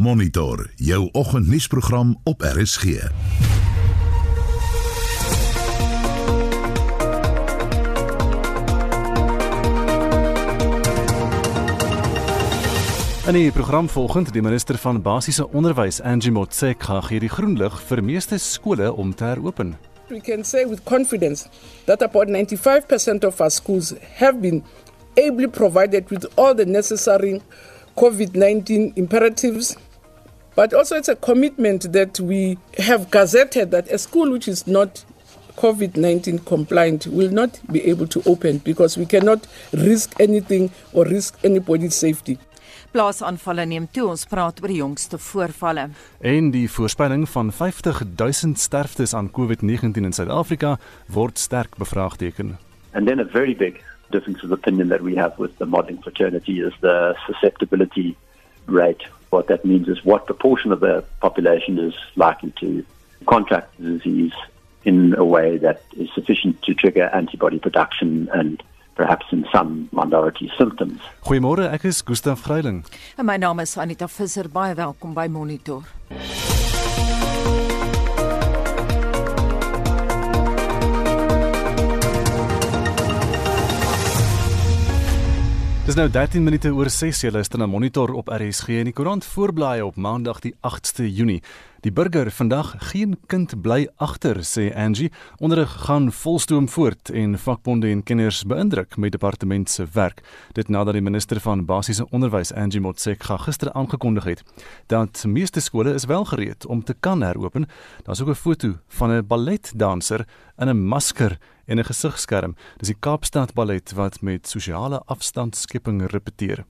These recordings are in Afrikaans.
Monitor jou oggendnuusprogram op RSG. In die program volgend die minister van basiese onderwys Angie Motshekga gee die groen lig vir meeste skole om te heropen. We can say with confidence that about 95% of our schools have been ably provided with all the necessary COVID 19 imperatives. But also, it's a commitment that we have gazetted that a school which is not COVID 19 compliant will not be able to open because we cannot risk anything or risk anybody's safety. Plaasaanvalle neem toe. Ons praat oor die jongste voorvalle. En die voorspelling van 50 000 sterftes aan COVID-19 in Suid-Afrika word sterk bevraagteken. And then a very big difference of opinion that we have with the modeling fraternity is the susceptibility rate. What that means is what proportion of the population is likely to contract the disease in a way that is sufficient to trigger antibody production and perhaps in some minority symptoms. Goeiemôre, ek is Gustaf Greiling. En my naam is Anita Visser. Baie welkom by Monitor. Dis nou 13 minute oor 6 jy luister na Monitor op RSG en die koerant voorblaai op Maandag die 8ste Junie. Die burger vandag geen kind bly agter sê Angie. Onderrig gaan volstoom voort en vakbonde en kenners beïndruk met departement se werk. Dit nadat die minister van basiese onderwys Angie Motshekga gister aangekondig het dat meeste skole is wel gereed om te kan heropen. Daar's ook 'n foto van 'n balletdanser in 'n masker en 'n gesigskerm. Dis die Kaapstad Ballet wat met sosiale afstandskepping repeteer.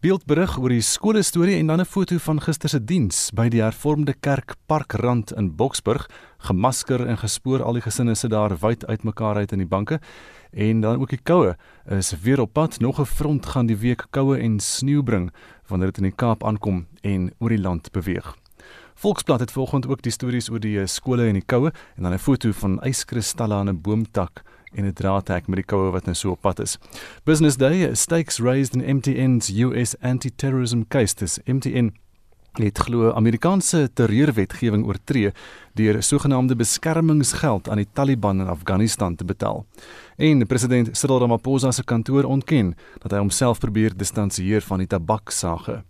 Beeldberig oor die skoolstorie en dan 'n foto van gister se diens by die Hervormde Kerk Parkrand in Boksburg. Gemasker en gespoor al die gesinne sit daar wyd uitmekaar uit in die banke. En dan ook die koue is weer op pad. Nog 'n front gaan die week koue en sneeu bring wanneer dit in die Kaap aankom en oor die land beweeg. Volksblad het vanoggend ook die stories oor die skole en die koue en dan 'n foto van yskristalle aan 'n boomtak en 'n draadhek met die koue wat nou so op pad is. Business Day stakes raised in MTN's US anti-terrorism case. This MTN het glo Amerikaanse terreurwetgewing oortree deur sogenaamde beskermingsgeld aan die Taliban in Afghanistan te betaal. En president Cyril Ramaphosa se kantoor ontken dat hy homself probeer distansieer van die tabaksage.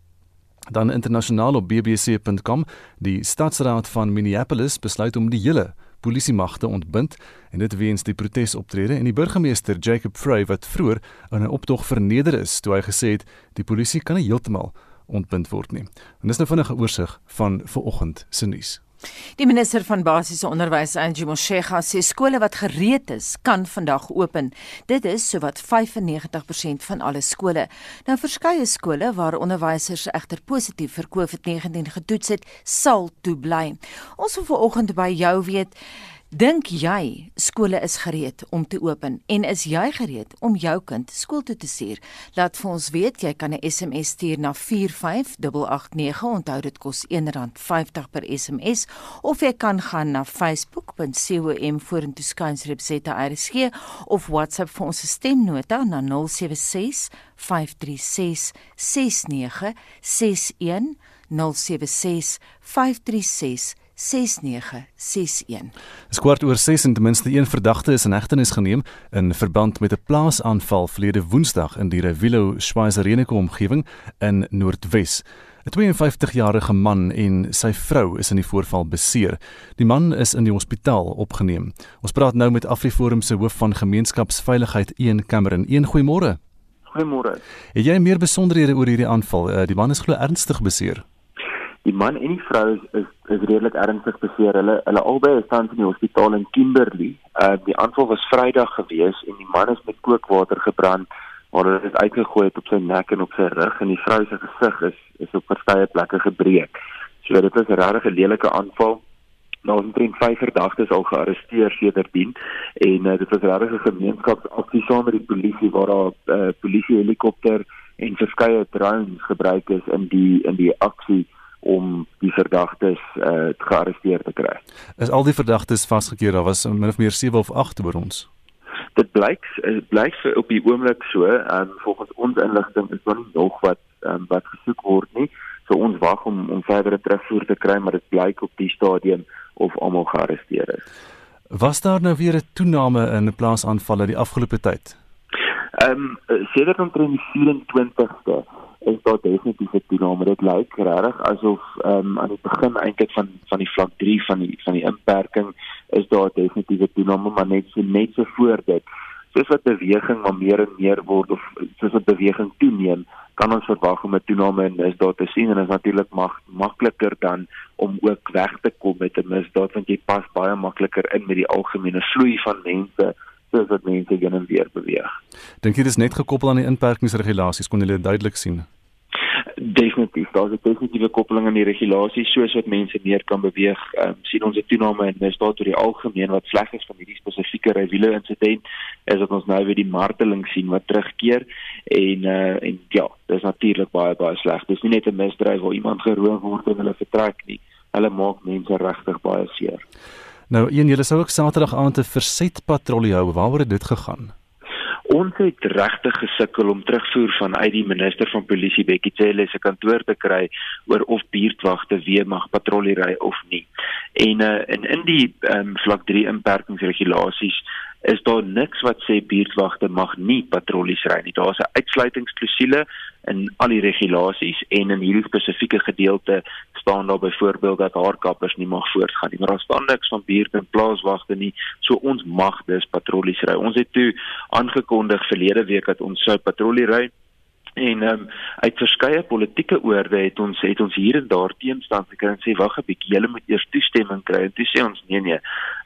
Dan internasionaal op bbc.com, die stadsraad van Minneapolis besluit om die hele polisiemagte ontbind en dit weens die protesoptrede en die burgemeester Jacob Frey wat vroeër in 'n optog verneder is toe hy gesê het die polisie kan nie heeltemal ontbind word nie. En dis nou vinnige oorsig van vanoggend se nuus. Die minister van basiese onderwys Angie Motshekga sê skole wat gereed is, kan vandag open. Dit is sowat 95% van alle skole. Nou verskeie skole waar onderwysers egter positief vir COVID-19 getoets het, sal toe bly. Ons wil vanoggend by jou weet Dink jy skole is gereed om te open en is jy gereed om jou kind skool toe te stuur? Laat vir ons weet, jy kan 'n SMS stuur na 45889. Onthou dit kos R1.50 per SMS of jy kan gaan na facebook.com vorentoe skynstreep ZRSG of WhatsApp vir ons stemnota na 076 536 6961 076 536 6961. Skwart oor 6 en ten minste een verdagte is in hegtenis geneem in verband met 'n plaasaanval verlede Woensdag in die Revilo Schweizerenike omgewing in Noordwes. 'n 52-jarige man en sy vrou is in die voorval beseer. Die man is in die hospitaal opgeneem. Ons praat nou met Afriforum se hoof van gemeenskapsveiligheid, Ian Cameron. Een goeiemôre. Goeiemôre. Het jy meer besonderhede oor hierdie aanval? Uh, die man is glo ernstig beseer die man en die vrou is is, is redelik ernstig beseer. Hulle hulle albei is tans in die hospitaal in Kimberley. Uh die aanval was Vrydag gewees en die man is met kookwater gebrand waar hulle dit uitgegooi het op sy nek en op sy rug en die vrou se gesig is is op verskeie plekke gebreek. So dit is 'n regtig lelike aanval. Nou ons het vyf verdagtes al gearresteer sedertdien en uh, dit was regtig 'n gemeenskapsaksie saam met die polisie waar daar 'n uh, polisie helikopter en verskeie drones gebruik is in die in die aksie om die verdagtes uh, gearresteer te kry. Is al die verdagtes vasgekeer? Daar was min of meer 7 of 8 oor ons. Dit blyk blyk vir op die oomblik so, en um, volgens ons inligting is daar nie nog wat um, wat gesoek word nie. So ons wag om om verdere terugvoer te kry, maar dit blyk op die stadium of almal gearresteer is. Was daar nou weer 'n toename in plaasaanvalle die afgelope tyd? Ehm um, sedert omtrent die 24ste is daar definitief 'n toename. Dit lyk regtig asof ehm um, aan die begin eintlik van van die vlak 3 van die van die inperking is daar definitief 'n toename, maar net so net so voor dit. Soos wat beweging maar meer en meer word of soos wat beweging toeneem, kan ons verwag om 'n toename in misdaad te sien en dit is natuurlik mag makliker dan om ook weg te kom met 'n misdaad want jy pas baie makliker in met die algemene vloei van mense soos wat mense en weer beweeg. Dink jy dis net gekoppel aan die inperkingsregulasies kon jy dit duidelik sien? Definitief, daar's 'n definitiewe koppeling aan die regulasies soos wat mense meer kan beweeg. Ehm um, sien ons 'n toename in misdaad oor die algemeen wat sleg is van hierdie spesifieke Rywile insident is dat ons nou weer die marteling sien wat terugkeer en uh en ja, dis natuurlik baie baie sleg. Dis nie net 'n misdryf waar iemand geroof word en hulle vertrek nie. Hulle maak mense regtig baie seer. Nou, een julle sou ook Saterdag aand 'n versetpatrollie hou. Waaroor het dit gegaan? Ons het regtig gesukkel om terugvoer vanuit die minister van polisie Bekkie Cele se kantoor te kry oor of buurtwagte weer mag patrollie ry of nie. En uh, in in die um, vlak 3 inperkingsregulasies is daar niks wat sê buurtwagte mag nie patrollies ry nie. Daar's 'n uitsluitingsklausule in al die regulasies en in hierdie spesifieke gedeelte staan daar byvoorbeeld dat haarkappers nie mag voortgaan nie. Maar daar staan niks van buurt en plaaswagte nie. So ons mag dus patrollies ry. Ons het toe aangekondig verlede week dat ons sou patrollie ry en um, uit verskeie politieke oorde het ons het ons hier en daar teenstand gekry en sê wag 'n bietjie julle moet eers toestemming kry. En toe sê ons nee nee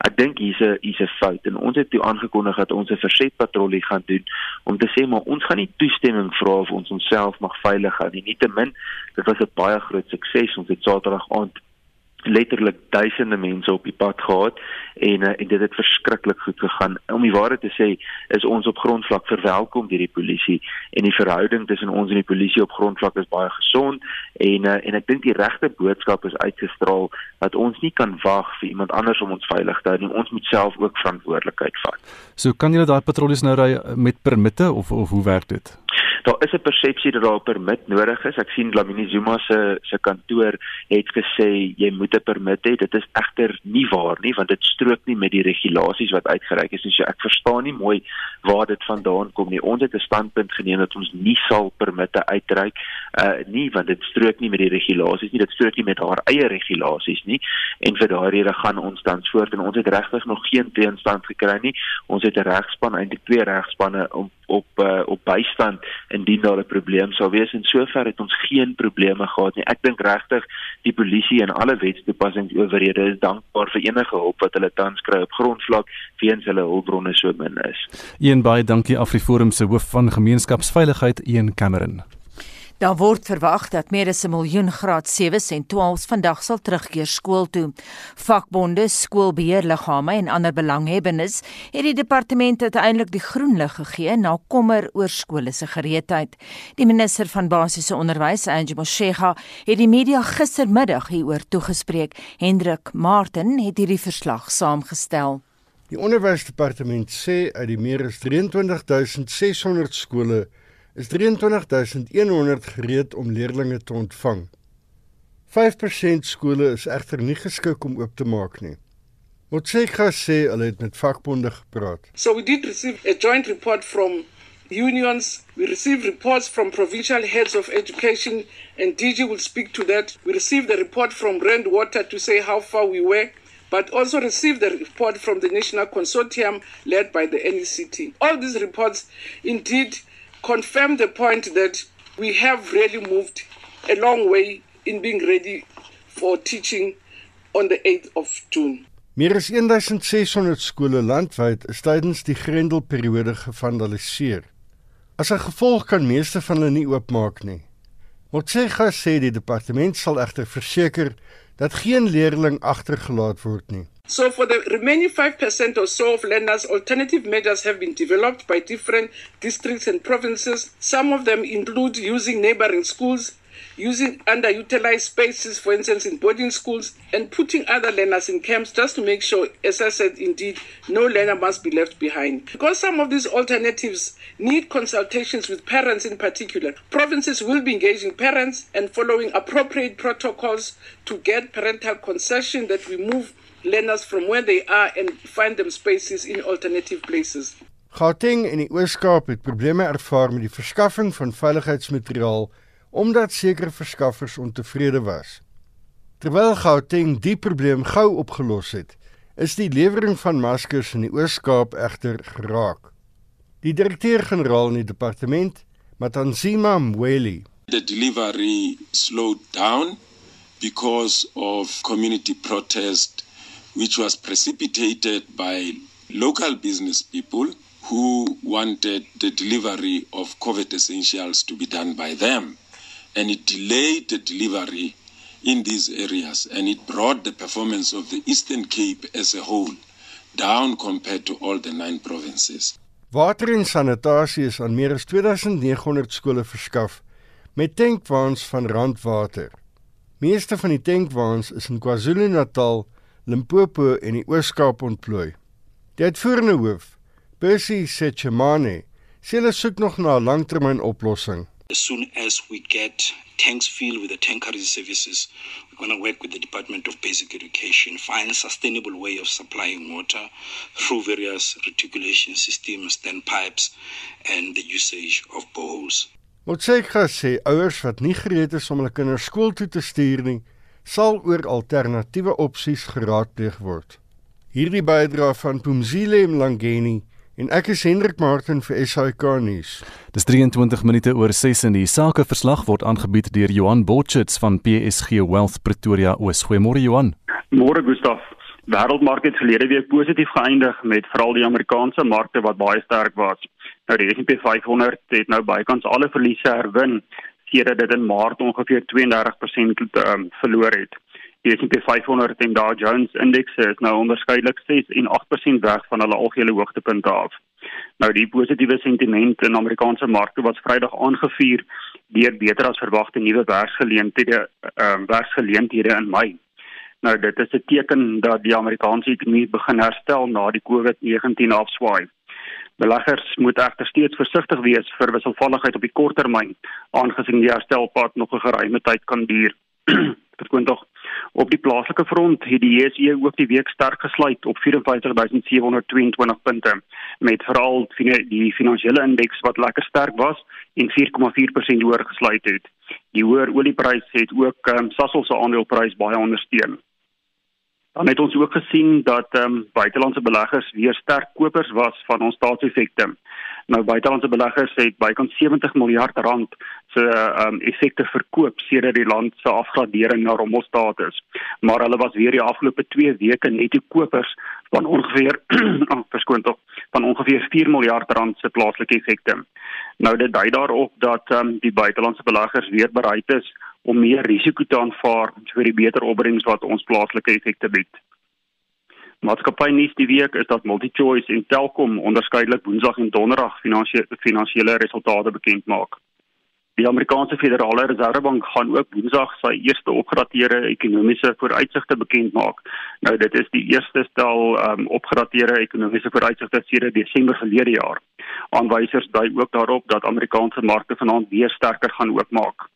ek dink hier's 'n hier's 'n fout. En ons het toe aangekondig dat ons 'n versetpatrollie gaan doen om te sê maar ons gaan nie toestemming vra of ons onsself mag veilig hou nie. Nietemin dit was 'n baie groot sukses. Ons het saterdag aand letterlik duisende mense op die pad gehad en uh, en dit het verskriklik goed gegaan. Om die waarheid te sê, is ons op grondvlak verwelkom deur die polisie en die verhouding tussen ons en die polisie op grondvlak is baie gesond en uh, en ek dink die regte boodskap is uitgestraal dat ons nie kan wag vir iemand anders om ons veilig te hou nie. Ons moet self ook verantwoordelikheid vat. So kan julle daai patrollies nou ry met permitte of of hoe werk dit? Daar is 'n persepsie dat daar 'n permit nodig is. Ek sien Lamine Zuma se se kantoor het gesê jy moet 'n permit hê. Dit is egter nie waar nie want dit strook nie met die regulasies wat uitgereik is nie. So ek verstaan nie mooi waar dit vandaan kom nie. Ons het 'n standpunt geneem dat ons nie sal permitte uitreik uh nie want dit strook nie met die regulasies nie. Dit strook nie met haar eie regulasies nie. En vir daardie rede gaan ons dan voort en ons het regtig nog geen teenstand gekry nie. Ons het 'n regspan, eintlik twee regspanne om op uh, op bystand indien daar 'n probleem sou wees en sover het ons geen probleme gehad nie. Ek dink regtig die polisie en alle wetstoepassingsowerhede is dankbaar vir enige hulp wat hulle tans kry op grondvlak weens hulle hulpbronne so min is. Een baie dankie Afriforum se hoof van gemeenskapsveiligheid, Ian Cameron. Daar word verwag dat meer as 'n miljoen graad 7s en 12s vandag sal terugkeer skool toe. Vakbonde, skoolbeheerliggame en ander belanghebbendes het die departement uiteindelik die groen lig gegee na kommer oor skole se gereedheid. Die minister van basiese onderwys, Angie Motshega, het die media gistermiddag hieroor toegespreek. Hendrik Martin het hierdie verslag saamgestel. Die onderwysdepartement sê uit die meer as 23600 skole is 23100 gereed om leerders te ontvang. 5% skole is egter nie geskik om oop te maak nie. Motsega sê hulle het met vakbonde gepraat. So we did receive a joint report from unions. We received reports from provincial heads of education and DG will speak to that. We received a report from Rand Water to say how far we were but also received a report from the National Consortium led by the NECT. All these reports indeed confirm the point that we have really moved a long way in being ready for teaching on the 8th of June. Meer as 1600 skole landwyd is tydens die Grendelperiode gevandaliseer. As 'n gevolg kan meeste van hulle nie oopmaak nie. Motsega sê die departement sal egter verseker dat geen leerling agtergelaat word nie. So, for the remaining 5% or so of learners, alternative measures have been developed by different districts and provinces. Some of them include using neighboring schools, using underutilized spaces, for instance, in boarding schools, and putting other learners in camps just to make sure, as I said, indeed, no learner must be left behind. Because some of these alternatives need consultations with parents in particular, provinces will be engaging parents and following appropriate protocols to get parental concession that we move learners from where they are and find them spaces in alternative places. Gauteng en die Oos-Kaap het probleme ervaar met die verskaffing van veiligheidsmateriaal omdat sekere verskaffers ontevrede was. Terwyl Gauteng die probleem gou opgelos het, is die lewering van maskers in die Oos-Kaap egter geraak. Die direkteur-generaal in die departement, Matanzima Mweli, the delivery slowed down because of community protest which was precipitated by local business people who wanted the delivery of COVID essentials to be done by them. And it delayed the delivery in these areas and it brought the performance of the Eastern Cape as a whole down compared to all the nine provinces. Water en sanitasie is aan meer as 2900 skole verskaf met tankwaans van Randwater. Meeste van die tankwaans is in KwaZulu-Natal, Limpopo en die Oos-Kaap ontplooi. Die uitvoerende hoof, Percy Sechemane, sê hulle soek nog na 'n langtermynoplossing. As soon as we get tanks filled with the tankery services, we're going to work with the Department of Basic Education, find a sustainable way of supplying water through various reticulation systems, standpipes, and the usage of boreholes. Motseka sê ouers wat nie gereed is om hulle kinders skool toe te stuur nie, sal oor alternatiewe opsies geraadpleeg word. Hierdie bydra van Pumzile Mlangeni en ek is Hendrik Martin vir SAK nuus. Dis 23 minute oor 6 en die sakeverslag word aangebied deur Johan Botchits van PSG Wealth Pretoria Oos. Goeiemôre Johan. Môre Gustaf. Wêreldmark het verlede week positief geëindig met veral die Amerikaanse markte wat baie sterk was. Nou die S&P 500 het nou bykans alle verliese herwin sedert dit in Maart ongeveer 32% um, verloor het. Die S&P 500 en Dow Jones indekse is nou onderskeidelik 6 en 8% weg van hulle algehele hoogtepunte af. Nou die positiewe sentiment in Amerikaanse markte was Vrydag aangevuur deur beter as verwagte nuwe werksgeleenthede ehm uh, werksgeleenthede in Mei. Nou dit is 'n teken dat die Amerikaanse ekonomie begin herstel na die COVID-19 afswaai. Beleggers moet egter steeds versigtig wees vir wisselvalligheid op die korttermyn, aangesien die herstelpad nog 'n geruime tyd kan duur. Verskoon tog. Op die plaaslike front het die JSE ook die week sterk gesluit op 54722 punte met veral die finansiële indeks wat lekker sterk was en 4,4% hoër gesluit het. Die hoër oliepryse het ook um, Sasol se aandeleprys baie ondersteun. Dan het ons ook gesien dat ehm um, buitelandse beleggers weer sterk kopers was van ons staatseffekte. Nou buitelandse beleggers het bykans 70 miljard rand se ehm um, effekte verkoop sedert die land se afgradering na rommelstatus. Maar hulle was weer die afgelope 2 weke netto kopers van ongeveer oh, verskoon tog van ongeveer 4 miljard rand se plaaslike effekte. Nou dit dui daarop dat ehm um, die buitelandse beleggers weer bereid is om meer risiko te aanvaar vir die beter opbrengs wat ons plaaslike effekte bied. Maatskappy nuus die week is dat MultiChoice en Telkom onderskeidelik Woensdag en Donderdag finansiële finansiële resultate bekend maak. Die Amerikaanse Federale Reservebank gaan ook Woensdag sy eerste opgedateerde ekonomiese vooruitsigte bekend maak. Nou dit is die eerste stel um, opgedateerde ekonomiese vooruitsigte sedert Desember verlede jaar. Aanwysers dui ook daarop dat Amerikaanse markte vanaand weer sterker gaan oopmaak.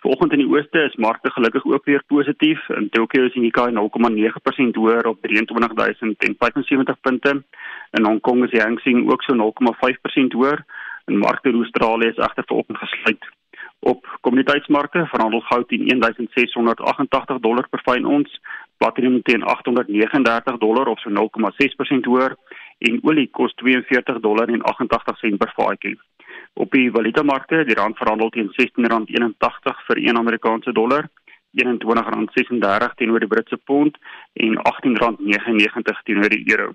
Vanoggend in die ooste is markte gelukkig ook weer positief. In Tokyo is die Nikkei 0,9% hoër op 23075 punte. In Hong Kong is die Hang Seng ook so 0,5% hoër. En markte in Australië is egter vanoggend gesluit op kommoditeitsmarkte verhandel goud teen 1688 dollar per fyn ons, platinum teen 839 dollar of so 0,6% hoër en olie kos 42 dollar en 88 sent per vatjie. Op die valutamarkte, die rand verhandel teen R16.81 vir 1 Amerikaanse dollar, R21.36 teenoor die Britse pond en R18.99 teenoor die euro.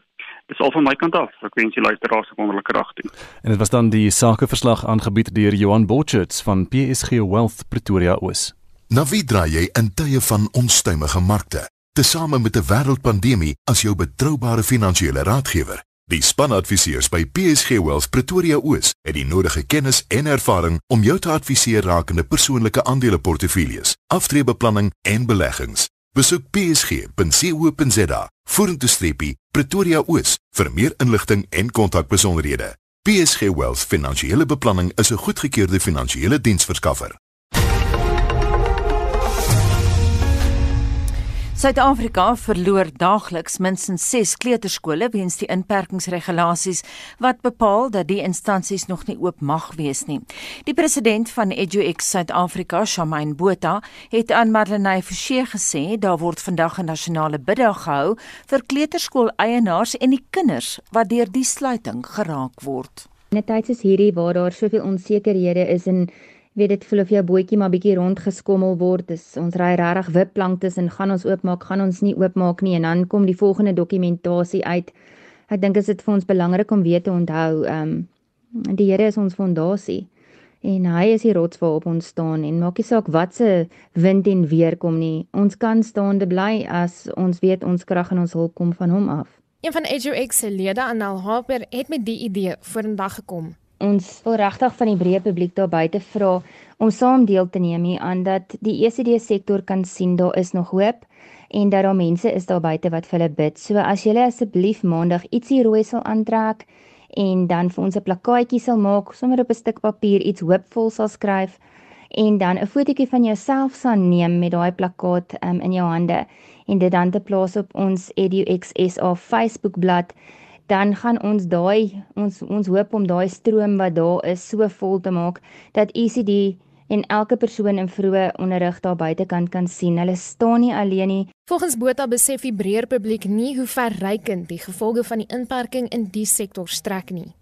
Dis al van my kant af. Ek wens julle luisteraars 'n wonderlike dag toe. En dit was dan die sakeverslag aangebied deur Johan Botchets van PSG Wealth Pretoria Oos. Na wie draai jy in tye van onstuimige markte? Tesame met 'n wêreldpandemie as jou betroubare finansiële raadgewer. Die spanadviseurs by PSG Wealth Pretoria Oos het die nodige kennis en ervaring om jou te adviseer rakende persoonlike aandeleportefeuilles, aftreebeplanning en beleggings. Besoek psg.co.za vorentoe streepie Pretoria Oos vir meer inligting en kontakbesonderhede. PSG Wealth Finansiële Beplanning is 'n goedgekeurde finansiële diensverskaffer. Suid-Afrika verloor daagliks minstens 6 kleuterskole weens die inperkingsregulasies wat bepaal dat die instansies nog nie oop mag wees nie. Die president van EduX Suid-Afrika, Shamaine Botha, het aan Marlenae Forsie gesê daar word vandag 'n nasionale biddag gehou vir kleuterskool-eienaars en die kinders wat deur die sluiting geraak word. In 'n tyd soos hierdie waar daar soveel onsekerhede is en weet dit voel of jou bootjie maar bietjie rondgeskommel word. Dis ons ry regtig wipplank tussen gaan ons oopmaak, gaan ons nie oopmaak nie en dan kom die volgende dokumentasie uit. Ek dink dit is vir ons belangrik om weet te onthou, ehm um, die Here is ons fondasie en hy is die rots waarop ons staan en maak nie saak wat se wind en weer kom nie. Ons kan staande bly as ons weet ons krag en ons hulp kom van hom af. Een van EduX se lede, Anel Harper, het met die idee vorendag gekom ons wil regtig van die breë publiek daar buite vra om saam deel te neem hier aan dat die ECD sektor kan sien daar is nog hoop en dat daar mense is daar buite wat vir hulle bid. So as julle asseblief maandag ietsie rooi sal aantrek en dan vir ons 'n plakkaatjie sal maak, sommer op 'n stuk papier iets hoopvol sal skryf en dan 'n fotootjie van jouself sal neem met daai plakkaat um, in jou hande en dit dan te plaas op ons EduXSA Facebookblad dan gaan ons daai ons ons hoop om daai stroom wat daar is so vol te maak dat ECD en elke persoon in vroeë onderrig daar buitekant kan sien. Hulle staan nie alleen nie. Volgens Botha besef die breër publiek nie hoe verrykend die gevolge van die inperking in die sektor strek nie.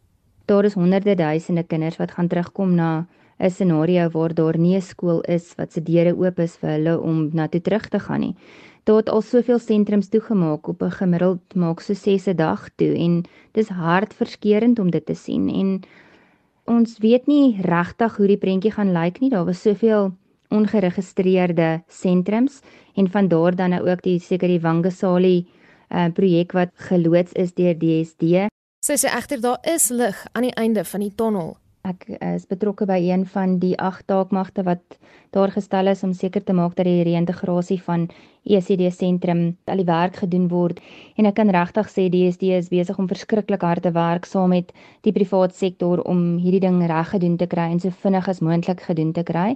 Daar is honderde duisende kinders wat gaan terugkom na 'n scenario waar daar nie 'n skool is wat se deure oop is vir hulle om na toe terug te gaan nie. Daar het al soveel sentrums toegemaak op 'n gemiddeld maak so 6 'n dag toe en dis hartverskeurende om dit te sien en ons weet nie regtig hoe die prentjie gaan lyk nie. Daar was soveel ongeregistreerde sentrums en van daar dan nou ook die seker die Wangasali uh, projek wat geloods is deur DSD. Sy sê egter daar is lig aan die einde van die tonnel. Ek is betrokke by een van die agt taakmagte wat daar gestel is om seker te maak dat die reïntegrasie van ECD sentrum al die werk gedoen word en ek kan regtig sê die DSD is besig om verskriklik hard te werk saam met die privaat sektor om hierdie ding reg gedoen te kry en so vinnig as moontlik gedoen te kry.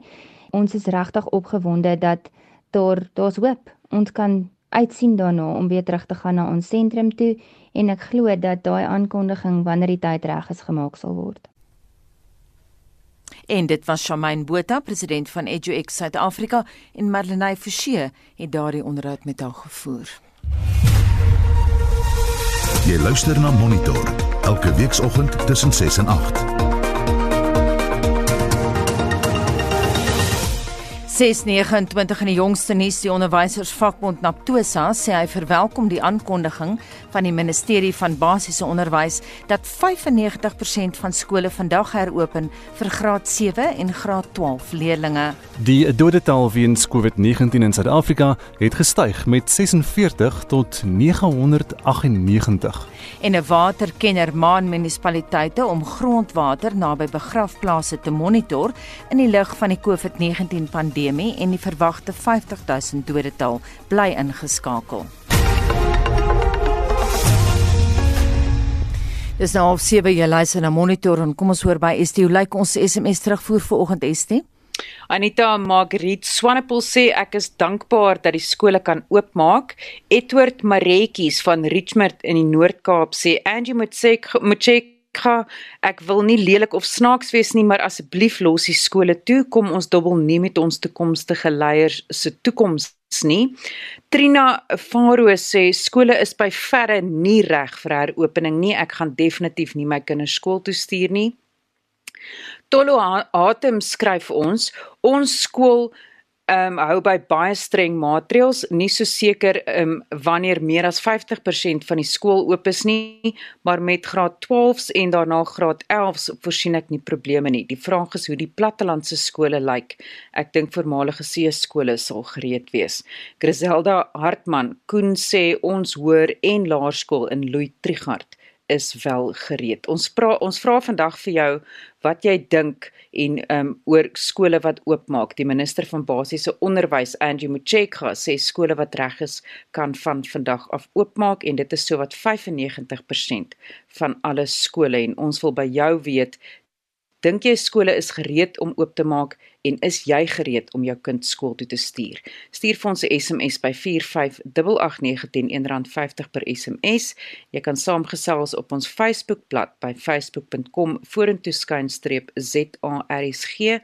Ons is regtig opgewonde dat daar daar's hoop. Ons kan uitsien daarna om weer terug te gaan na ons sentrum toe en ek glo dat daai aankondiging wanneer die tyd reg is gemaak sal word. En dit was Shamaine Botha, president van EduX Suid-Afrika en Marlenae Forsie het daardie onderhoud met haar gevoer. Jy luister na Monitor elke weekoggend tussen 6 en 8. 629 in die jongste nuus die onderwysersvakbond Naptosa sê hy verwelkom die aankondiging van die ministerie van basiese onderwys dat 95% van skole vandag heropen vir graad 7 en graad 12 leerdlinge. Die dodetal weens COVID-19 in Suid-Afrika het gestyg met 46 tot 998. En 'n waterkenner maan munisipaliteite om grondwater naby begrafplaase te monitor in die lig van die COVID-19 pandemie pandemie en die verwagte 50000 dodetal bly ingeskakel. Dis nou al 7 jy luister na monitor en kom ons hoor by ST hoe lyk ons SMS terugvoer vir oggend ST? Anita Margriet Swanepoel sê ek is dankbaar dat die skole kan oopmaak. Edward Maretjies van Richmond in die Noord-Kaap sê Angie moet sê moet check Ga, ek wil nie lelik of snaaks wees nie, maar asseblief los die skole toe. Kom ons dobbel nie met ons toekomstige leiers se toekoms nie. Trina Faro sê skole is by verre nie reg vir heropening nie. Ek gaan definitief nie my kinders skool toe stuur nie. Tolo Atem skryf ons, ons skool ehm um, hou by baie streng maatreëls, nie so seker ehm um, wanneer meer as 50% van die skool oop is nie, maar met graad 12s en daarna graad 11s voorsien ek nie probleme nie. Die vraag is hoe die plattelandse skole lyk. Ek dink voormalige see skole sal gereed wees. Griselda Hartman Koen sê ons hoër en laerskool in Louis Trichardt is wel gereed. Ons vra ons vra vandag vir jou wat jy dink en um oor skole wat oopmaak. Die minister van basiese onderwys, Andrew Mutshekga, sê skole wat reg is kan van vandag af oopmaak en dit is so wat 95% van alle skole en ons wil by jou weet Dink jy skole is gereed om oop te maak en is jy gereed om jou kind skool toe te stuur? Stuur vir ons 'n SMS by 4588910 R50 per SMS. Jy kan saamgesels op ons Facebookblad by facebook.com vorentoe skynstreep ZARSG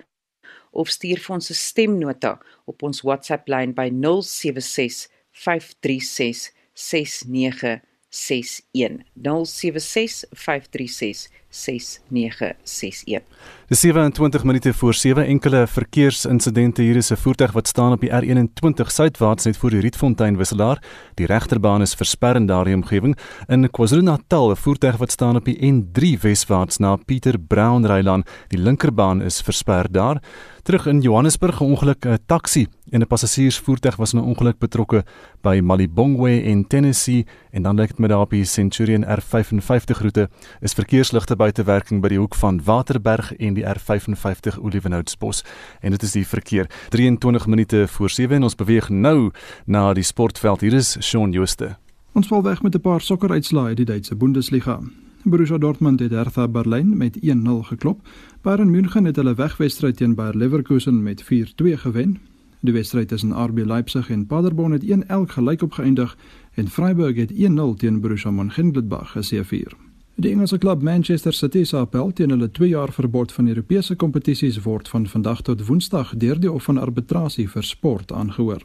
of stuur vir ons 'n stemnota op ons WhatsApp lyn by 076 536 6961 076 536 6961. Dis 27 minute voor 7 enkele verkeersinsidente hier is 'n voertuig wat staan op die R21 suidwaarts net voor die Rietfontein wisselaar. Die regterbaan is versper in daardie omgewing. In KwaZulu-Natal 'n voertuig wat staan op die N3 weswaarts na Pieter Brown Rylaan. Die linkerbaan is versper daar. Terug in Johannesburg 'n ongeluk 'n taxi en 'n passasiersvoertuig was in 'n ongeluk betrokke by Malibongwe in Tennessee en dan lyk dit met daar op die Centurion R55 roete is verkeersligte buite werking by die hoek van Waterberg en die R55 Olivenhoutsbos en dit is die verkeer 23 minute voor 7 en ons beweeg nou na die sportveld hier is Shaun Jooste Ons val weg met 'n paar sokkeruitslae uit die Duitse Bundesliga Borussia Dortmund het Hertha Berlin met 1-0 geklop. Bayern München het hulle wegwedstryd teen Bayer Leverkusen met 4-2 gewen. Die wedstryd tussen RB Leipzig en Paderborn het 1-1 gelyk opgeëindig en Freiburg het 1-0 teen Borussia Mönchengladbach geseëvier. Die Engelse klub Manchester City se appel teen hulle 2 jaar verbod van Europese kompetisies word van vandag tot Woensdag deur die Hof van Arbitrasie vir Sport aangehoor.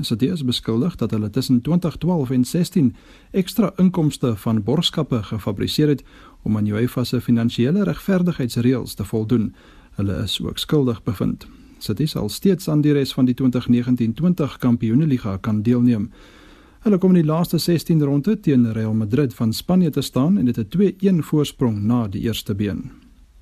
City is beskuldig dat hulle tussen 2012 en 16 ekstra inkomste van borgskappe gefabriseer het om aan UEFA se finansiële regverdigheidsreëls te voldoen. Hulle is ook skuldig bevind. City sal steeds aan die res van die 2019-20 Kampioenligga kan deelneem. Hulle kom in die laaste 16 ronde teen Real Madrid van Spanje te staan en dit 'n 2-1 voorsprong na die eerste been.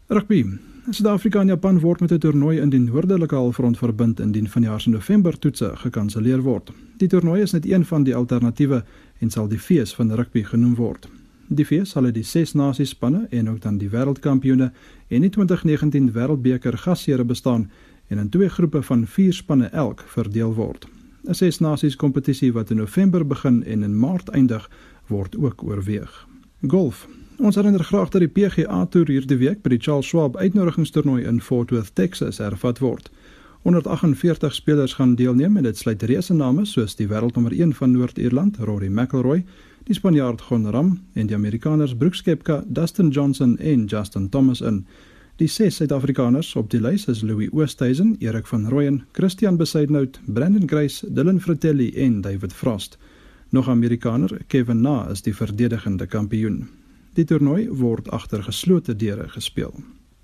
Rugby. Suid-Afrika en Japan word met 'n toernooi in die noordelike halfrond verbind indien vanjaar se November toetse gekanselleer word. Die toernooi is net een van die alternatiewe en sal die fees van rugby genoem word. Die fees sal die ses nasies spanne en ook dan die wêreldkampioene en die 2019 wêreldbeker gasheere bestaan en in twee groepe van 4 spanne elk verdeel word. 'n Ses nasies kompetisie wat in November begin en in Maart eindig, word ook oorweeg. Golf. Ons herinner graag dat die PGA Tour hierdie week by die Charles Schwab uitnodigingstoernooi in Fort Worth, Texas, hervat word. 148 spelers gaan deelneem en dit sluit reuse name soos die wêreldnommer 1 van Noord-Ierland, Rory McIlroy, die Spanjaard Jon Ram en die Amerikaners Brooks Koepka, Dustin Johnson en Justin Thomas in. Die ses Suid-Afrikaners op die lys is Louis Oosthuizen, Erik van Rooyen, Christian Besaidnout, Brandon Grace, Dylan Fratelli en David Frost. Nog Amerikaner, Kevin Na is die verdedigende kampioen. Die toernooi word agter geslote deure gespeel.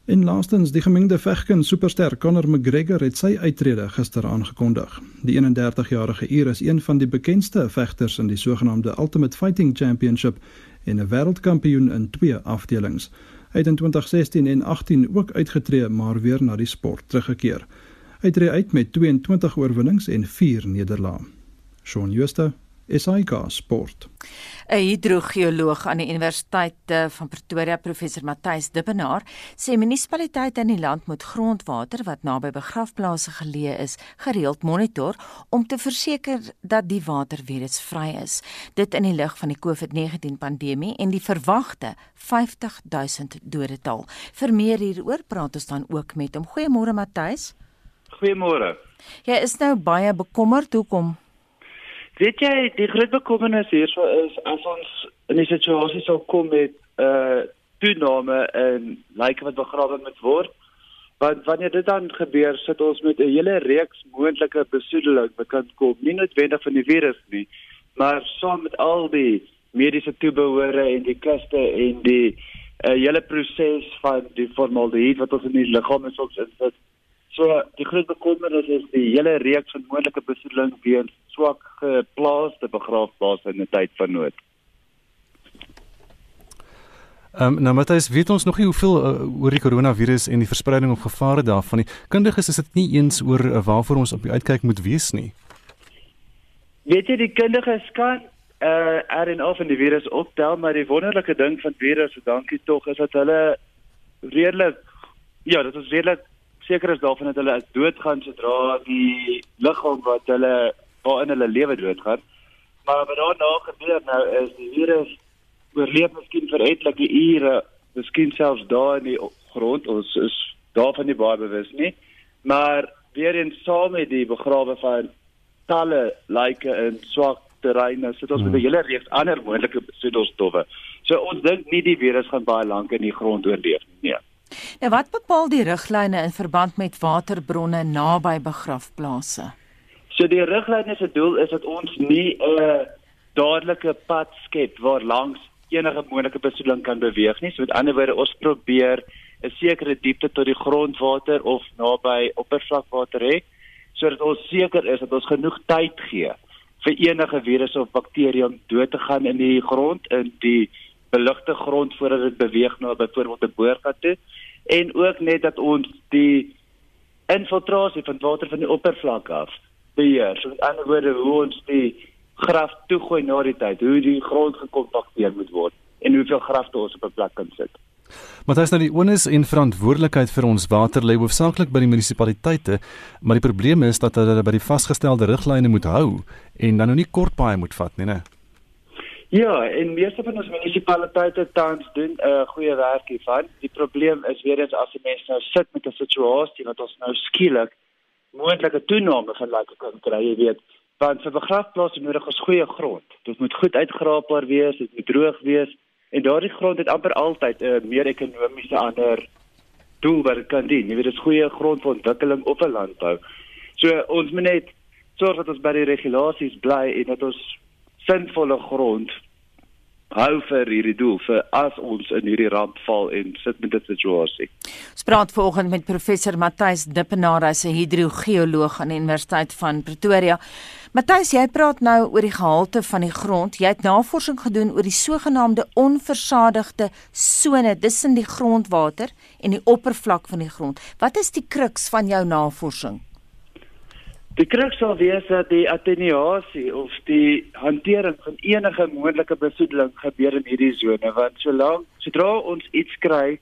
En laastens, die gemengde vegkin superster Conor McGregor het sy uittrede gister aangekondig. Die 31-jarige Ier is een van die bekendste vegters in die sogenaamde Ultimate Fighting Championship en 'n wêreldkampioen in twee afdelings. Hy het in 2016 en 18 ook uitgetree, maar weer na die sport teruggekeer. Hy tree uit met 22 oorwinnings en 4 nederlae. Shaun Schuster, SAK Sport. 'n Hidrogeoloog aan die Universiteit eh, van Pretoria, professor Matthys Dibbenaar, sê munisipaliteite in die land moet grondwater wat naby begrafplaase geleë is, gereeld monitor om te verseker dat die water weerheidsvry is. Dit in die lig van die COVID-19 pandemie en die verwagte 50 000 dodetal. Vir meer hieroor praat ons dan ook met hom. Goeiemôre Matthys. Goeiemôre. Jy is nou baie bekommerd hoekom Weet jy, die groot bekommernis hierso is as ons in 'n situasie sou kom met 'n uh, toename in lyke wat begrawe moet word, want wanneer dit dan gebeur, sit ons met 'n hele reeks moontlike besoedeling wat kan kom, nie noodwendig van die virus nie, maar saam met al die mediese toebehore en die kuste en die uh, hele proses van die formaldehied wat ons in die liggaam soms insit. So die groot bekommernis is die hele reeks van moontlike besoedeling weens swak geplaaste begraafplase in 'n tyd van nood. Ehm um, nou Matthys, weet ons nog nie hoeveel uh, oor die koronavirus en die verspreiding of gevare daarvan nie. Kundiges is dit nie eens oor uh, waarvoor ons op die uitkyk moet wees nie. Weet jy die kundiges kan uh RNA van die virus optel, maar die wonderlike ding van virusse, dankie tog, is dat hulle redelik ja, dit is redelik seker is daarvan dat hulle doodgaan sodra die liggaam wat hulle waarin hulle lewe doodgaan. Maar wat daarna gebeur nou is die virus oorleef miskien vir etlike ure, miskien selfs daar in die grond. Ons is daarvan nie baie bewus nie. Maar weer eens saam met die begrawe van talle lyke in swak terreine, sit ons hmm. met 'n hele reeks ander moontlike besoedelstowwe. So ons dink nie die virus gaan baie lank in die grond oorleef nie. Nee. Nou wat bepaal die riglyne in verband met waterbronne naby begrafplase? So die riglyne se doel is dat ons nie 'n dadelike pad skep waar langs enige moontlike besoedeling kan beweeg nie. So met ander woorde, ons probeer 'n sekere diepte tot die grondwater of naby oppervlakwater hê sodat ons seker is dat ons genoeg tyd gee vir enige virus of bakterie om dood te gaan in die grond in die beligte grond voordat dit beweeg na byvoorbeeld 'n boorgat toe en ook net dat ons die infiltrasie van water van die oppervlak af beheer. So met ander woorde hoe ons die graf toegooi na die tyd, hoe die grond gekompakteer moet word en hoeveel grafte ons op 'n plek kan sit. Maar dit is nou die onus en verantwoordelikheid vir ons water lê hoofsaaklik by die munisipaliteite, maar die probleem is dat hulle by die vasgestelde riglyne moet hou en dan nou nie kort paai moet vat nie, né? Ja, en meeste van ons munisipaliteite tans doen 'n uh, goeie werk hiervan. Die probleem is weer eens as die mense nou sit met 'n situasie wat ons nou skielik moontlike toename van like kan kry, jy weet, want vir begrafplaas nodig is goeie grond. Dit moet goed uitgraapbaar wees, dit moet droog wees en daardie grond het amper altyd 'n uh, meer ekonomiese ander doel wat dit kan dien. Jy weet, dit is goeie grond vir ontwikkeling op 'n landbou. So ons moet net sorg dat ons by die regulasies bly en dat ons sinvolle grond hou vir hierdie doel vir as ons in hierdie ramp val en sit met dit situasie. Ons praat vanoggend met professor Matthys Dippenaar, hy's 'n hidrogeoloog aan die Universiteit van Pretoria. Matthys, jy praat nou oor die gehalte van die grond. Jy het navorsing gedoen oor die sogenaamde onversadigde sone tussen die grondwater en die oppervlak van die grond. Wat is die kruks van jou navorsing? Die kruk sal wees dat die attenuasie of die hantering van enige moontlike besoedeling gebeur in hierdie sone want solank sodra ons iets kry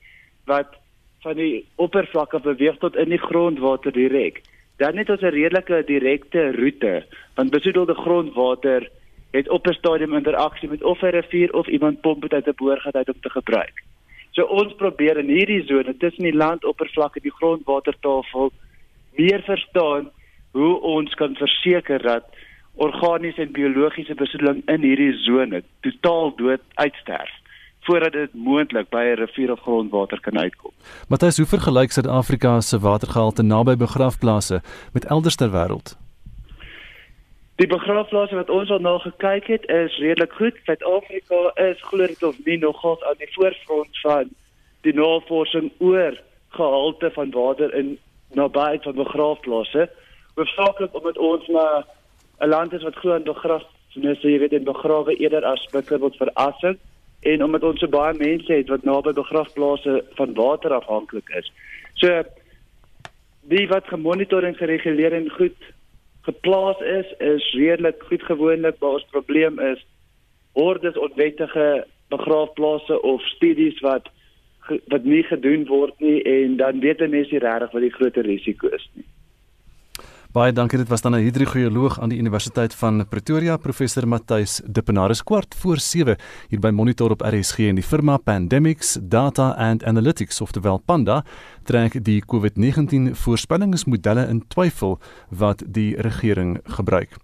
wat van die oppervlakte beweeg tot in die grondwater direk, dan het ons 'n redelike direkte roete want besoedelde grondwater het op 'n stadium interaksie met of 'n rivier of iemand pomp dit uit 'n boorgat uit om te gebruik. So ons probeer in hierdie sone tussen die landoppervlakte en die grondwatertafel meer verstaan hoe ons kan verseker dat organiese en biologiese besoedeling in hierdie sone totaal dood uitsterf voordat dit moontlik by 'n rivier of grondwater kan uitkom. Matthys, hoe vergelyk Suid-Afrika se watergehalte naby begrafplase met elders ter wêreld? Die begrafplase wat ons al na gekyk het, is redelik goed. Suid-Afrika is glo dit of nie nogal aan die voorfront van die navorsing oor gehalte van water in naby van begrafplase hoofsaaklik omdat ons maar 'n land is wat glo aan begrafnisse, jy weet, en begrawe eerder as byvoorbeeld verassing en omdat ons so baie mense het wat naby begrafplase van water afhanklik is. So die wat gemonitor en gereguleer en goed geplaas is, is redelik goed gewoonlik, maar ons probleem is hordes onwettige begrafplase of studies wat wat nie gedoen word nie en dan weet mense regtig wat die groot risiko is nie. Baie dankie. Dit was dan 'n hidrogeoloog aan die Universiteit van Pretoria, professor Matthys Dippenaris kwart voor 7 hier by Monitor op RSG en die firma Pandemics Data and Analytics of terwyl Panda trek die COVID-19 voorspellingsmodelle in twyfel wat die regering gebruik.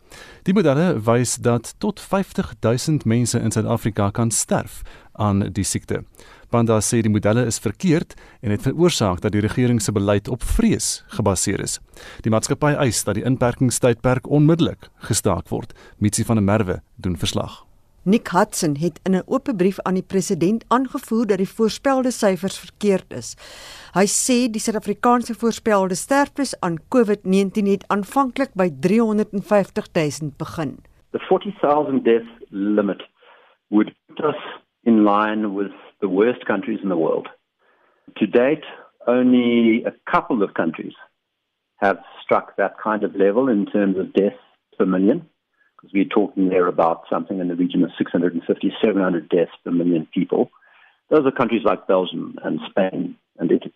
Die modelle wys dat tot 50000 mense in Suid-Afrika kan sterf aan die siekte. Banda sê die modelle is verkeerd en het veroorsaak dat die regering se beleid op vrees gebaseer is. Die maatskappy eis dat die inperkingstydperk onmiddellik gestaak word. Mitsi van der Merwe doen verslag. Nick Hudson het in 'n oop brief aan die president aangevoer dat die voorspelde syfers verkeerd is. Hy sê die Suid-Afrikaanse voorspelde sterftes aan COVID-19 het aanvanklik by 350 000 begin. The 40,000 death limit would put us in line with the worst countries in the world. To date, only a couple of countries have struck that kind of level in terms of deaths per million. because we're talking there about something in the region of 650, 700 deaths per million people. Those are countries like Belgium and Spain and Italy.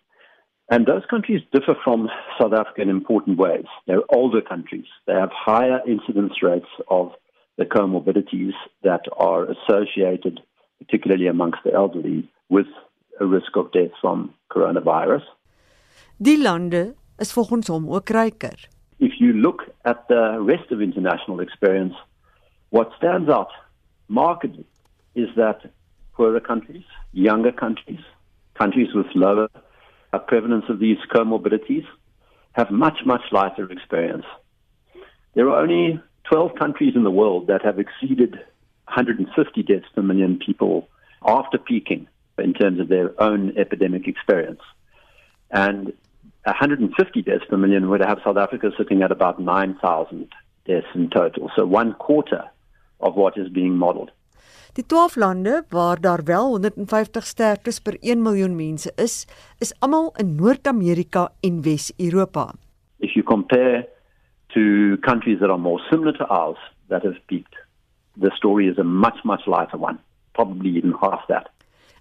And those countries differ from South Africa in important ways. They're older countries. They have higher incidence rates of the comorbidities that are associated, particularly amongst the elderly, with a risk of death from coronavirus. Die lande is volgens hom ook ryker. If you look at the rest of international experience, what stands out markedly is that poorer countries, younger countries, countries with lower prevalence of these comorbidities have much, much lighter experience. There are only 12 countries in the world that have exceeded 150 deaths per million people after peaking in terms of their own epidemic experience. And 150 deaths per million would have South Africa sitting at about 9,000 deaths in total. So one quarter of what is being modeled. Die 12 lande waar daar wel 150 sterftes per 1 miljoen mense is, is almal in Noord-Amerika en Wes-Europa. If you compare to countries that are more similar to ours that have peaked, the story is a much much lighter one, probably even half that.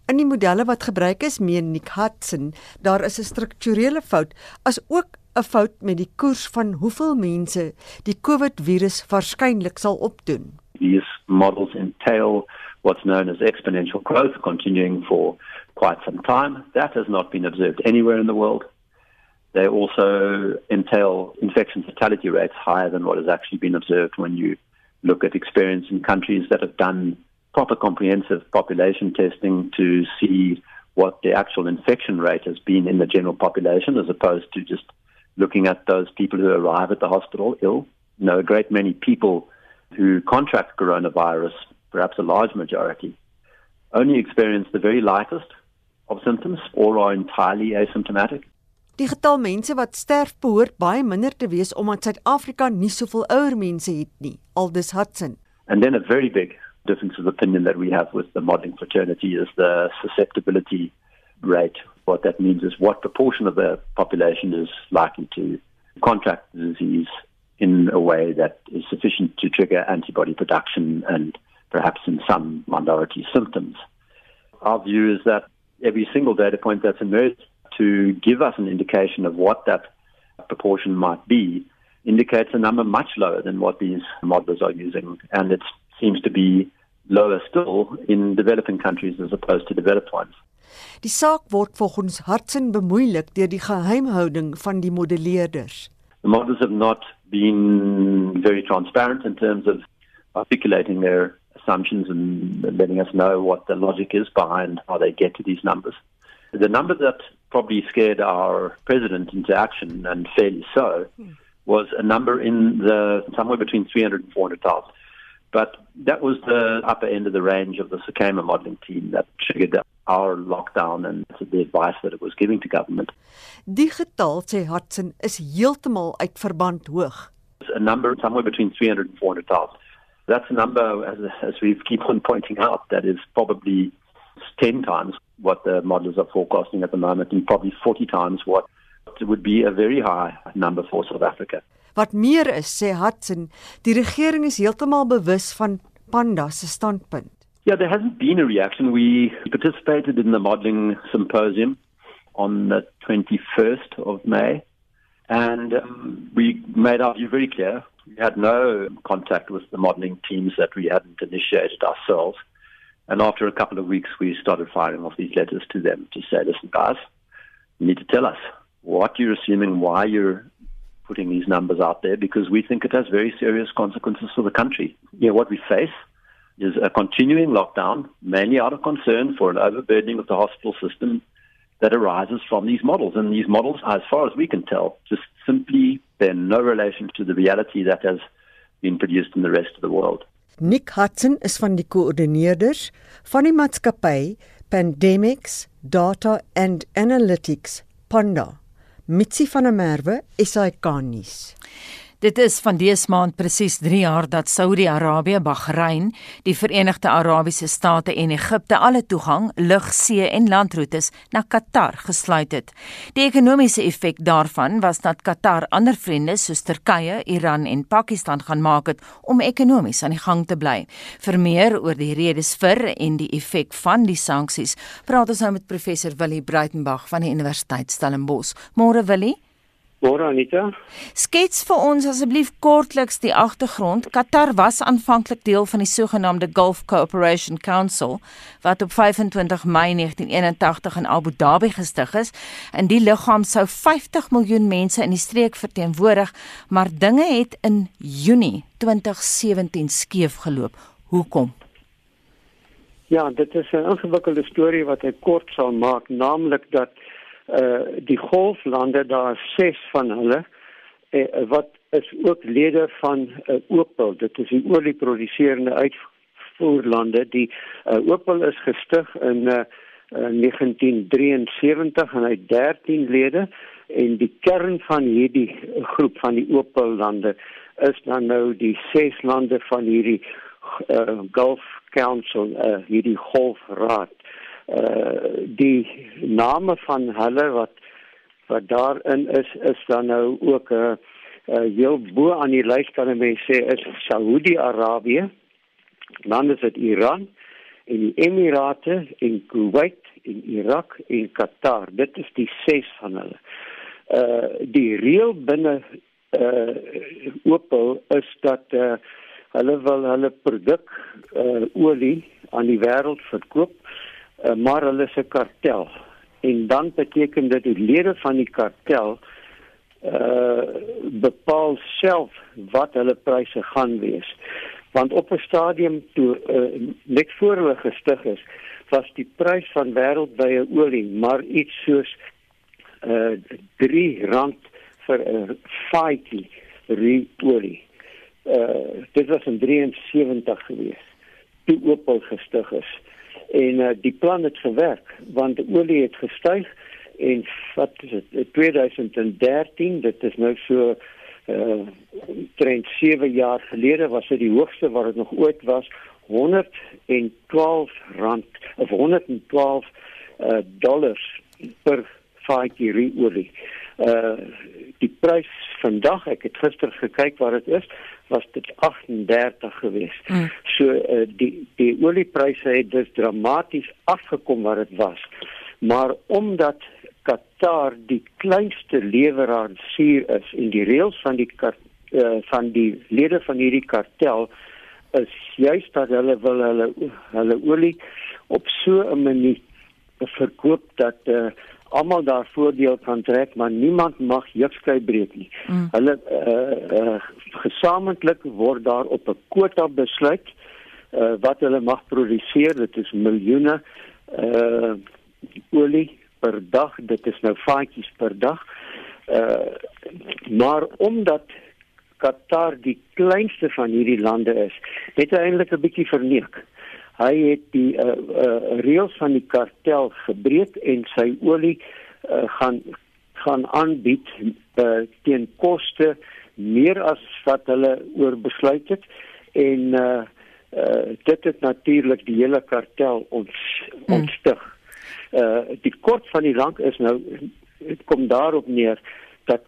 In die modelle wat gebruik is, meen Nick Hudson, daar is 'n strukturele fout as ook 'n fout met die koers van hoeveel mense die COVID-virus waarskynlik sal opdoen. These models entail what's known as exponential growth continuing for quite some time. That has not been observed anywhere in the world. They also entail infection fatality rates higher than what has actually been observed when you look at experience in countries that have done proper comprehensive population testing to see what the actual infection rate has been in the general population as opposed to just looking at those people who arrive at the hospital ill. You know, a great many people who contract coronavirus, perhaps a large majority, only experience the very lightest of symptoms or are entirely asymptomatic. Die getal mense wat sterf behoort baie minder te wees omdat Suid-Afrika nie soveel ouer mense het nie, aldus Hudson. And then a very big difference of opinion that we have with the modeling fraternity is the susceptibility rate. What that means is what proportion of the population is likely to contract the disease in a way that is sufficient to trigger antibody production and perhaps in some minority symptoms. Our view is that every single data point that's emerged to give us an indication of what that proportion might be indicates a number much lower than what these modelers are using. And it seems to be lower still in developing countries as opposed to developed ones. Die saak word volgens Hartsen bemoeilik deur die geheimhouding van die modelleerders. The models have not been very transparent in terms of articulating their assumptions and letting us know what the logic is behind how they get to these numbers. The number that probably scared our president into action, and fairly so, was a number in the somewhere between 300 and 400,000. But that was the upper end of the range of the Sakema modeling team that triggered our lockdown and the advice that it was giving to government. Die getal sê Hudson is heeltemal uit verband hoog. A number somewhere between 300 and 400,000. That's a number, as, as we keep on pointing out, that is probably 10 times what the modelers are forecasting at the moment and probably 40 times what would be a very high number for South Africa. Wat meer is, sê Hudson, die regering is heeltemal bewus van Panda se standpunt. Yeah, there hasn't been a reaction. We participated in the modeling symposium on the 21st of May, and um, we made our view very clear. We had no contact with the modeling teams that we hadn't initiated ourselves. And after a couple of weeks, we started firing off these letters to them to say, listen, guys, you need to tell us what you're assuming, why you're putting these numbers out there, because we think it has very serious consequences for the country. You know, what we face is a continuing lockdown, mainly out of concern for an overburdening of the hospital system that arises from these models. And these models, as far as we can tell, just simply bear no relation to the reality that has been produced in the rest of the world. Nick Hudson is van die koördineerders van die maatskappy Pandemics Data and Analytics Panda. Mitsi van der Merwe, SAK nuus. Dit is van dese maand presies 3 jaar dat Saudi-Arabië, Bahrein, die Verenigde Arabiese State en Egipte alle toegang, lug, see en landroetes na Qatar gesluit het. Die ekonomiese effek daarvan was dat Qatar ander vriende soos Turkye, Iran en Pakistan gaan maak het om ekonomies aan die gang te bly. Vir meer oor die redes vir en die effek van die sanksies, praat ons nou met professor Willie Breitenberg van die Universiteit Stellenbosch. Môre Willie Môre Anita. Skets vir ons asseblief kortliks die agtergrond. Qatar was aanvanklik deel van die sogenaamde Gulf Cooperation Council wat op 25 Mei 1981 in Abu Dhabi gestig is. In die liggaam sou 50 miljoen mense in die streek verteenwoordig, maar dinge het in Junie 2017 skeef geloop. Hoekom? Ja, dit is 'n ingewikkelde storie wat ek kort sal maak, naamlik dat uh die golflande daar ses van hulle uh, wat is ook lede van uh, Opel. Dit is die olieproduserende uitvoerlande die uh, Opel is gestig in uh, uh 1973 en hy 13 lede en die kern van hierdie groep van die Opel lande is dan nou die ses lande van hierdie uh, Gulf Council uh, hierdie golfraad. uh die name van hulle wat wat daarin is is dan nou ook 'n uh, uh, heel bo aan die lys kan mense sê is Saudi-Arabië, dan is dit Iran en die Emirate en Kuwait en Irak en Qatar. Dit is die ses van hulle. Uh die reël binne uh Opel is dat uh hulle wil hulle produk uh olie aan die wêreld verkoop uh, maar hulle 'n kartel. En dan beteken dit die lede van die kartel uh bepaal self wat hulle pryse gaan wees. Want op 'n stadium toe uh, net voor hulle gestig is was die prys van wêreldwye olie maar iets soos uh 3 rand vir 'n faaitjie olie uh dit was in 73 gewees toe Opel gestig is en uh, die plan het gewerk want olie het gestyg en wat is dit 2013 dit is nou so uh trend 7 jaar gelede was dit die hoogste wat dit nog ooit was 112 rand of 112 uh dollars per vatjie olie. Uh die prys vandag, ek het gister gekyk wat dit is, was dit 38 gewees. Mm. So uh, die die oliepryse het dus dramaties afgekom wat dit was. Maar omdat Qatar die kleinste lewerancier is en die reëls van die uh, van die lede van hierdie kartel is juist dat hulle wil hulle hulle olie op so 'n manier verkoop dat uh, almal daar voordeel kan trek, maar niemand mag heupskry breek nie. Mm. Hulle uh, uh gesamentlik word daar op 'n kwota besluit uh wat hulle mag produseer. Dit is miljoene uh olie per dag. Dit is nou vaatjies per dag. Uh maar omdat Qatar die kleinste van hierdie lande is, het hy eintlik 'n bietjie verneek. Uh hy het die uh, uh, reëls van die kartel gebreek en sy olie uh, gaan gaan aanbied uh, teen koste meer as wat hulle oor besluit het en uh, uh, dit het natuurlik die hele kartel ons hmm. ontstig. Uh, die kort van die lank is nou dit kom daarop neer dat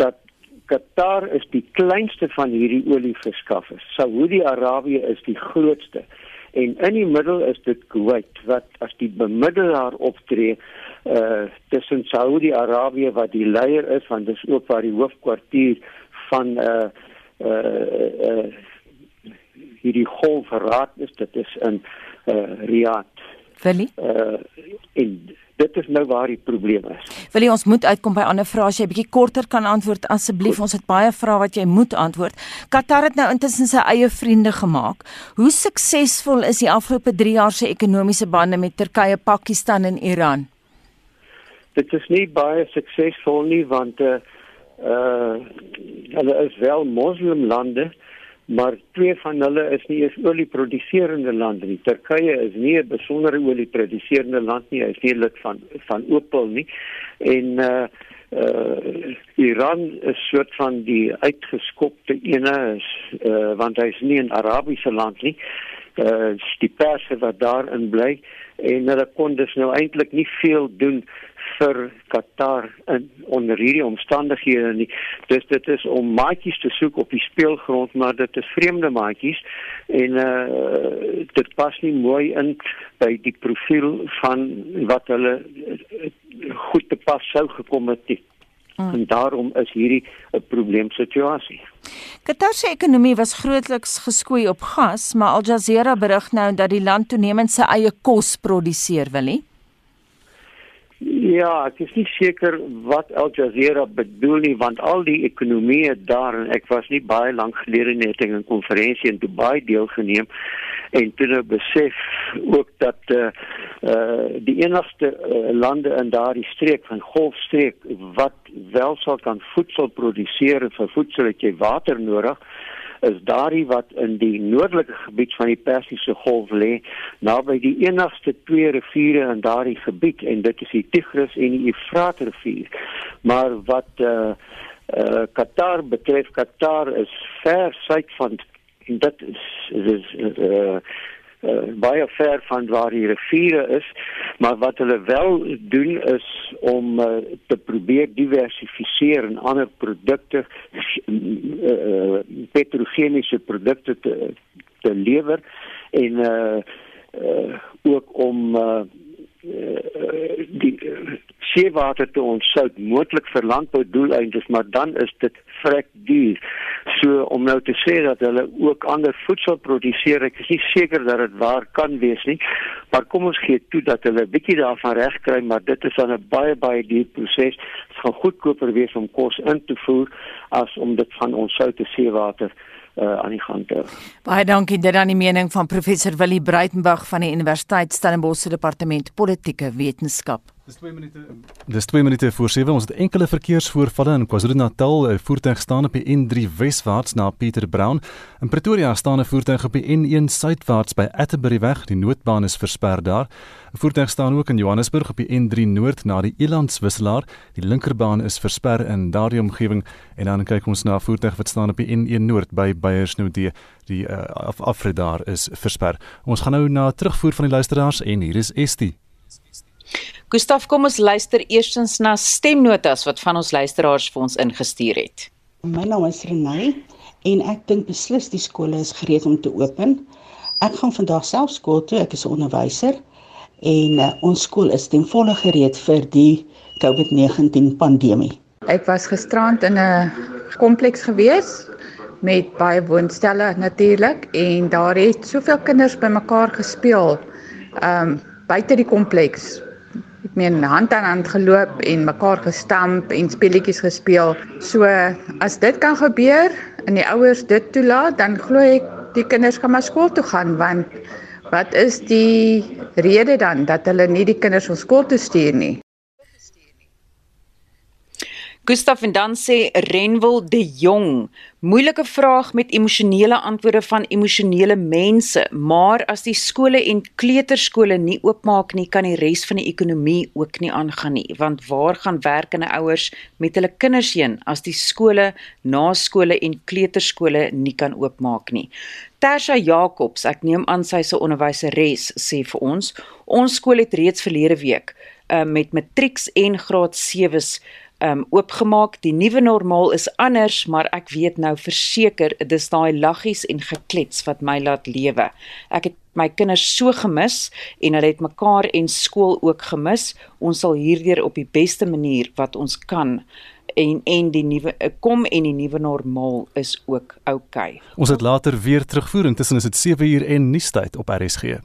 dat Qatar is die kleinste van hierdie olieverskaffers. Saudi-Arabië is die grootste en in die middel is dit Kuwait wat as die bemiddelaar optree uh tussen Saudi-Arabië wat die leier is want dit is ook waar die hoofkwartier van uh uh, uh hierdie golfraad is dit is in uh Riyadh. Willie? Uh in dit is nou waar die probleem is. Wil jy ons moet uitkom by ander vrae as jy bietjie korter kan antwoord asseblief ons het baie vrae wat jy moet antwoord. Qatar het nou intussen sy eie vriende gemaak. Hoe suksesvol is die afgelope 3 jaar se ekonomiese bande met Turkye, Pakistan en Iran? Dit is nie baie suksesvol nie want uh uh hulle is wel moslimlande maar twee van hulle is nie eens olieproduserende lande nie. Turkye is nie 'n besondere olieproduserende land nie. Hy is nie lid van van Opel nie. En uh uh Iran is soort van die uitgeskopte ene is uh want hy's nie 'n Arabiese land nie. Uh die perse wat daarin bly en hulle kon dus nou eintlik nie veel doen vir Qatar in onder hierdie omstandighede nie. Dus dit is om maatjies te soek op die speelgrond, maar dit is vreemde maatjies en uh dit pas nie mooi in by die profiel van wat hulle goed te pas sou gekom het nie. Hmm. En daarom is hierdie 'n probleemsituasie. Qatar se ekonomie was grootliks geskoei op gas, maar Al Jazeera berig nou dat die land toenemend sy eie kos produseer, wil nie? Ja, ek is nie seker wat Al Jazeera bedoel nie want al die ekonomieë daar en ek was nie baie lank gelede net in 'n konferensie in Dubai deelgeneem en toe nou besef ook dat eh uh, uh, die enigste uh, lande in daardie streek van Golfstreek wat wel sal kan voedsel produseer en vir voedsel het jy water nodig is daardie wat in die noordelike gebied van die Persiese Golf lê, naby die enigste twee riviere in daardie gebied en dit is die Tigris en die Eufraat rivier. Maar wat eh uh, uh, Qatar betref, Qatar is ver suid van en dit is is eh uh, baie ver van waar die riviere is, maar wat hulle wel doen is om uh, te probeer diversifiseer en ander produkte uh, petrochemiese produkte te te lewer en uh, uh, ook om uh, die uh, seewater te ontsout moontlik vir landboudoeleindes maar dan is dit vrek duur. So om nou te sê dat hulle ook ander voedsel produseer, ek is nie seker dat dit waar kan wees nie. Maar kom ons gee toe dat hulle 'n bietjie daarvan regkry, maar dit is dan 'n baie baie duur proses. Dit gaan goedkoper wees om kos in te voer as om dit van ons soute seewater uh, aan die gang. Baie dankie dit aan die mening van professor Willie Breitenberg van die Universiteit Stellenbosch se departement politieke wetenskap. Dis 2 minute. Dis 2 minute voor 7. Ons het enkele verkeersvoorvalle in KwaZulu-Natal. 'n Voertuig staan op die N3 weswaarts na Pieter Brown. In Pretoria staan 'n voertuig op die N1 suidwaarts by Atterbury-weg. Die noodbaan is versper daar. 'n Voertuig staan ook in Johannesburg op die N3 noord na die Elandswisselaar. Die linkerbaan is versper in daardie omgewing en dan kyk ons na 'n voertuig wat staan op die N1 noord by Beyersnodie. Die uh, af afrit daar is versper. Ons gaan nou na terugvoer van die luisteraars en hier is Estie. Gustaf, kom ons luister eerstens na stemnotas wat van ons luisteraars vir ons ingestuur het. My naam is Renay en ek dink beslis die skole is gereed om te open. Ek gaan vandag self skool toe, ek is 'n onderwyser en uh, ons skool is ten volle gereed vir die COVID-19 pandemie. Ek was gisterand in 'n kompleks gewees met baie woonstelle natuurlik en daar het soveel kinders bymekaar gespeel um buite die kompleks ek meen hand aan hand geloop en mekaar gestamp en speletjies gespeel. So as dit kan gebeur en die ouers dit toelaat, dan glo ek die kinders kan maar skool toe gaan want wat is die rede dan dat hulle nie die kinders op skool toe stuur nie? Gustaf en dan sê Renwil de Jong, moeilike vraag met emosionele antwoorde van emosionele mense, maar as die skole en kleuterskole nie oopmaak nie, kan die res van die ekonomie ook nie aangaan nie, want waar gaan werkende ouers met hulle kinders heen as die skole, naskole en kleuterskole nie kan oopmaak nie? Tersha Jacobs, ek neem aan sy se onderwyseres, sê vir ons, ons skool het reeds verlede week uh, met matrieks en graad 7s um oopgemaak. Die nuwe normaal is anders, maar ek weet nou verseker dis daai laggies en geklets wat my laat lewe. Ek het my kinders so gemis en hulle het mekaar en skool ook gemis. Ons sal hierdeur op die beste manier wat ons kan en en die nuwe kom en die nuwe normaal is ook oukei. Okay. Ons het later weer terugvoer intussen is dit 7 uur en nuustyd op RSG.